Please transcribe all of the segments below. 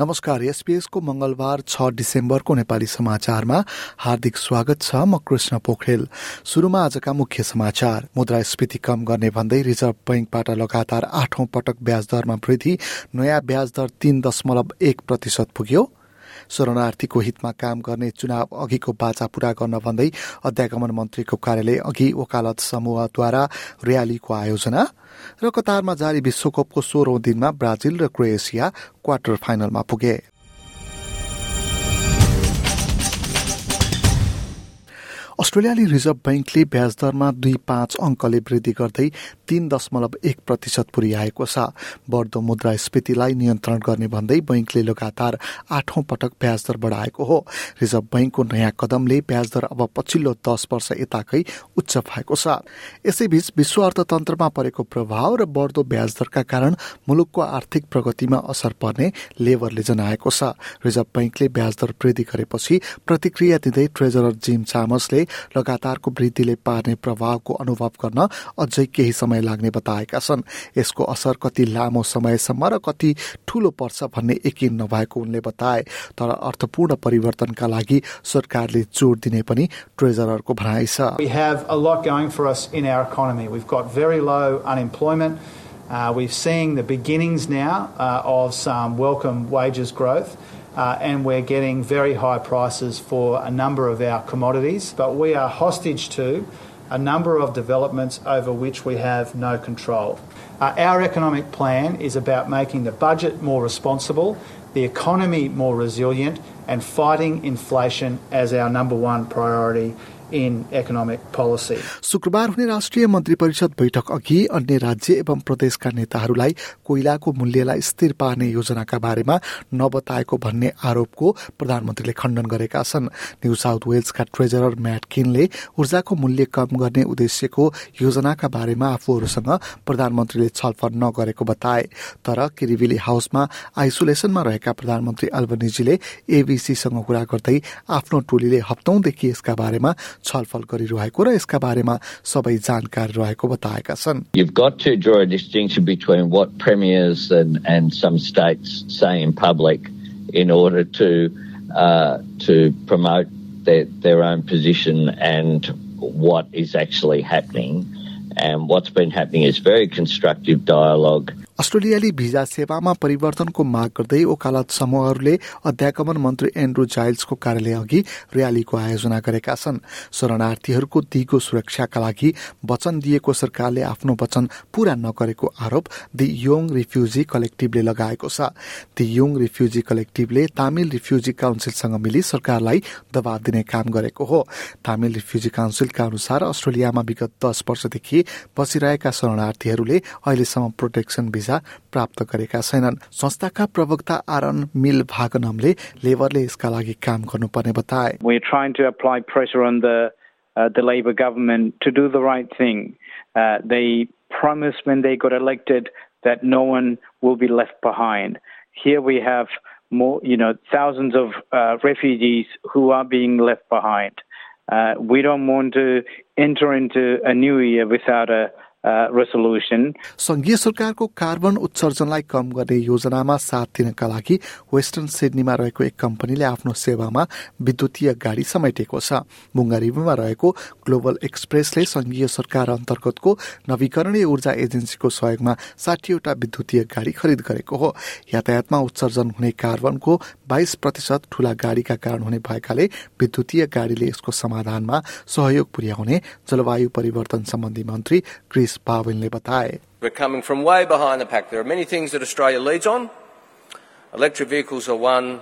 नमस्कार एसपीएसको मंगलबार छ डिसेम्बरको नेपाली समाचारमा हार्दिक स्वागत छ म कृष्ण पोखरेल। शुरूमा आजका मुख्य समाचार। मुद्रास्फीति कम गर्ने भन्दै रिजर्भ बैंकबाट लगातार आठौं पटक ब्याज दरमा वृद्धि। नयाँ ब्याज दर तीन दशमलव एक प्रतिशत पुग्यो। शरणार्थीको हितमा काम गर्ने चुनाव अघिको बाचा पूरा गर्न भन्दै अध्यागमन मन्त्रीको कार्यालय अघि वकालत समूहद्वारा र्यालीको आयोजना र कतारमा जारी विश्वकपको सोह्रौं दिनमा ब्राजिल र क्रोएसिया क्वार्टर फाइनलमा पुगे। अस्ट्रेलियाली रिजर्भ ब्याङ्कले ब्याज दरमा दुई पाँच अङ्कले वृद्धि गर्दै तीन दशमलव एक प्रतिशत पुर्याएको छ। बढ्दो मुद्रास्फीतिलाई नियन्त्रण गर्ने भन्दै बैङ्कले लगातार आठौं पटक ब्याज दर बढाएको हो। रिजर्भ बैङ्कको नयाँ कदमले ब्याज दर अब पछिल्लो दस वर्ष यताकै उच्च भएको छ। यसैबीच विश्व अर्थतन्त्रमा परेको प्रभाव र बढ्दो ब्याज दरका कारण मुलुकको आर्थिक प्रगतिमा असर पर्ने लेबरले जनाएको छ। रिजर्भ बैङ्कले ब्याज दर वृद्धि गरेपछि प्रतिक्रिया दिँदै ट्रेजरर जिम चामसले लगातारको वृद्धिले पार्ने प्रभावको अनुभव गर्न अझै केही समय लाग्ने बताएका छन् यसको असर कति लामो समयसम्म र कति ठूलो पर्छ भन्ने यकिन नभएको उनले बताए तर अर्थपूर्ण परिवर्तनका लागि सरकारले जोड दिने पनि ट्रेजररको भनाइ छ. Uh, we're seeing the beginnings now uh, of some welcome wages growth. Uh, and we're getting very high prices for a number of our commodities. But we are hostage to a number of developments over which we have no control. Uh, our economic plan is about making the budget more responsible, the economy more resilient, and fighting inflation as our number one priority in economic policy. शुक्रबार हुने राष्ट्रिय मन्त्री परिषद बैठक अघि अन्य राज्य एवं प्रदेशका नेताहरूलाई कोइलाको मूल्यलाई स्थिर पार्ने योजनाका बारेमा नबताएको भन्ने आरोपको प्रधानमन्त्रीले खण्डन गरेका छन् न्यू साउथ वेल्सका ट्रेजरर म्याट किनले ऊर्जाको मूल्य कम गर्ने उद्देश्यको योजनाका बारेमा आफूहरूसँग प्रधानमन्त्रीले छलफल नगरेको बताए तर किरिबिली हाउसमा आइसोलेसनमा रहेका प्रधानमन्त्री अल्बनिजीले एबीसीसँग कुरा गर्दै आफ्नो टोलीले हप्तौंदेखि यसका बारेमा छलफल गरिरहेको र यसका बारेमा सबै जानकार रहेको बताएका छन् You've got to draw a distinction between what premiers and, and some states say in public in order to uh, to promote their, their own position and what is actually happening. And what's been happening is very constructive dialogue. अस्ट्रेलियाली visa सेवामा परिवर्तनको माग गर्दै वकालत समूहहरूले अध्यागमन मन्त्री Andrew जाइल्सको कार्यालय अघि र्यालीको आयोजना गरेका छन्। शरणार्थीहरूको दिगो सुरक्षाका लागि वचन दिएको सरकारले आफ्नो वचन पूरा नगरेको आरोप दि योङ रिफ्युजी कलेक्टिभले लगाएको छ। दि योङ रिफ्युजी कलेक्टिभले तामिल रिफ्युजी काउन्सिलसँग मिली सरकारलाई दबाव दिने काम गरेको हो। तामिल रिफ्युजी काउन्सिलका अनुसार अस्ट्रेलियामा विगत दस वर्षदेखि बसिरहेका शरणार्थीहरूले अहिलेसम्म प्रोटेक्सन भिजा प्राप्त गरेका छैनन् संस्थाका प्रवक्ता आरन मिल भागनमले लेबरले यसका लागि काम गर्नुपर्ने बताए uh, the Labor government to do the right thing. Uh, they promised when they got elected that no one will be left behind. Here we have more, you know, thousands of uh, refugees who are being left behind. Uh, we don't want to enter into a new year without a resolution. संघीय सरकारको carbon उत्सर्जनलाई कम गर्ने योजनामा साथ दिनका लागि western सिडनीमा रहेको एक कम्पनीले आफ्नो सेवामा विद्युतीय गाडी समेटेको छ बुङ्गारिबीमा रहेको ग्लोबल एक्सप्रेसले संघीय सरकार अन्तर्गतको नवीकरणीय ऊर्जा एजेन्सीको सहयोगमा साठीवटा विद्युतीय गाडी खरिद गरेको हो यातायातमा उत्सर्जन हुने कार्बनको बाइस प्रतिशत ठूला गाडीका कारण हुने भएकाले विद्युतीय गाडीले यसको समाधानमा सहयोग पुर्याउने जलवायु परिवर्तन सम्बन्धी मन्त्री Chris पावेलले बताए We're coming from way behind the pack. There are many things that Australia leads on. Electric vehicles are one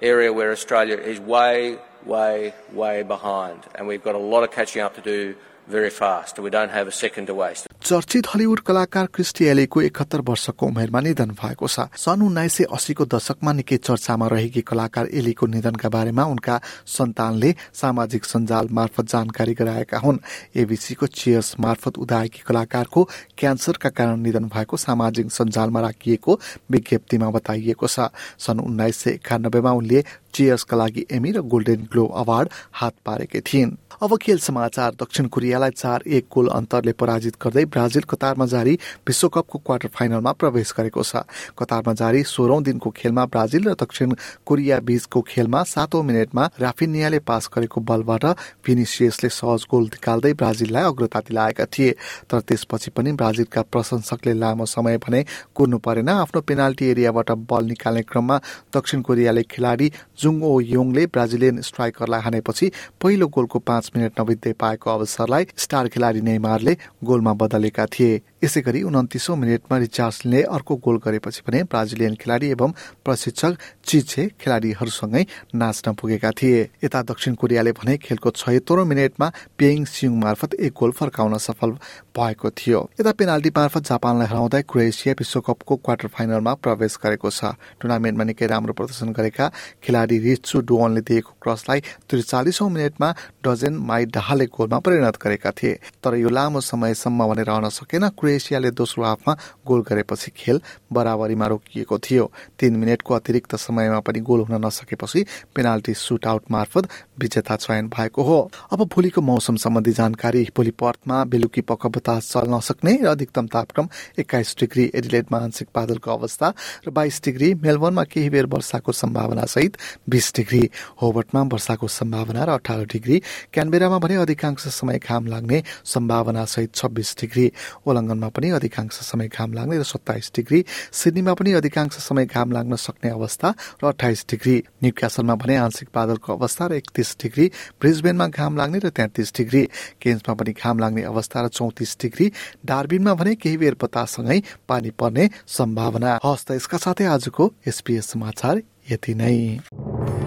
area where Australia is way, way, way behind. And we've got a lot of catching up to do very fast. We don't have a second to waste. चर्चित Hollywood कलाकार Kirstie एलेको एकहत्तर वर्षको उमेरमा निधन भएको छ सन् उन्नाइस सय अस्सीको दशकमा निकै चर्चामा रहेकी कलाकार एलीको निधनका बारेमा उनका सन्तानले सामाजिक सञ्जाल मार्फत जानकारी गराएका हुन् एबिसीको चियर्स मार्फत उदाएकी कलाकारको क्यान्सरका कारण निधन भएको सामाजिक सञ्जालमा राखिएको विज्ञप्तिमा बताइएको छ सन् उन्नाइस सय एकानब्बेमा उनले चियर्सका लागि एमी र गोल्डन ग्लोब अवार्ड हात पारेकी थिइन् अब खेल समाचार दक्षिण कोरियालाई चार एक गोल अन्तरले पराजित गर्दै ब्राजिल कतारमा जारी विश्वकपको क्वार्टर फाइनलमा प्रवेश गरेको छ। कतारमा जारी सोह्रौं दिनको खेलमा ब्राजिल र दक्षिण कोरिया बीचको खेलमा सातौं मिनटमा राफिनियाले पास गरेको बलबाट फिनिसियसले सहज गोल निकाल्दै ब्राजिललाई अग्रता दिलाएका थिए। तर त्यसपछि पनि ब्राजिलका प्रशंसकले लामो समय भने कुर्नु परेन। आफ्नो पेनाल्टी एरियाबाट बल निकाल्ने क्रममा दक्षिण कोरियाले खेलाडी जुङ ओ योङले ब्राजिलियन स्ट्राइकरलाई हानेपछि पहिलो गोलको पाँच मिनट नबित्दै पाएको अवसरलाई स्टार खेलाडी नेमारले गोलमा बदलेका थिए। यसै गरी उन्तिसौँ मिनटमा रिचार्सले अर्को गोल गरेपछि भने ब्राजिलियन खेलाडी एवं प्रशिक्षक चिचे खेलाडीहरूसँगै नाच्न पुगेका थिए। यता दक्षिण कोरियाले भने खेलको छयत्तरौं मिनटमा पेङ सिङ मार्फत एक गोल फर्काउन सफल भएको थियो। यता पेनाल्टी मार्फत जापानलाई हराउँदै क्रोएसिया विश्वकपको क्वार्टर फाइनलमा प्रवेश गरेको छ। टुर्नामेन्टमा निकै राम्रो प्रदर्शन गरेका खेलाडी रिचु डुवनले दिएको क्रसलाई त्रिचालिसौं मिनटमा डजेन माई डाहाले गोलमा परिणत गरेका थिए। तर यो लामो समयसम्म भने रहन सकेन। क्रोएसियाले दोस्रो हाफमा गोल गरेपछि खेल बराबरीमा रोकिएको थियो। तीन मिनटको अतिरिक्त समयमा पनि गोल हुन नसकेपछि पेनाल्टी सुट आउट मार्फत विजेता चयन भएको हो। अब भोलिको मौसम सम्बन्धी जानकारी भोलि पर्थमा बेलुकी पख बतास चल्न सक्ने र अधिकतम तापक्रम एक्काइस डिग्री एडिलेटमा आंशिक बादलको अवस्था र बाइस डिग्री मेलबर्नमा केही बेर वर्षाको सम्भावना सहित बिस डिग्री। होबर्टमा वर्षाको सम्भावना र अठार डिग्री। क्यानबेरामा भने अधिकांश समय घाम लाग्ने सम्भावना सहित छब्बिस डिग्री। ओलङ्गन लन्डनमा पनि अधिकांश समय घाम लाग्ने र सत्ताइस डिग्री सिडनीमा पनि अधिकांश समय घाम लाग्न सक्ने अवस्था र अठाइस डिग्री न्युक्यासलमा भने आंशिक बादलको अवस्था र एकतिस डिग्री ब्रिजबेनमा घाम लाग्ने र तेत्तिस डिग्री केन्समा पनि घाम लाग्ने अवस्था र चौतिस डिग्री डार्बिनमा भने केही बेर बतासँगै पानी पर्ने सम्भावना। हस्त यसका साथै आजको एसपीएस समाचार यति नै।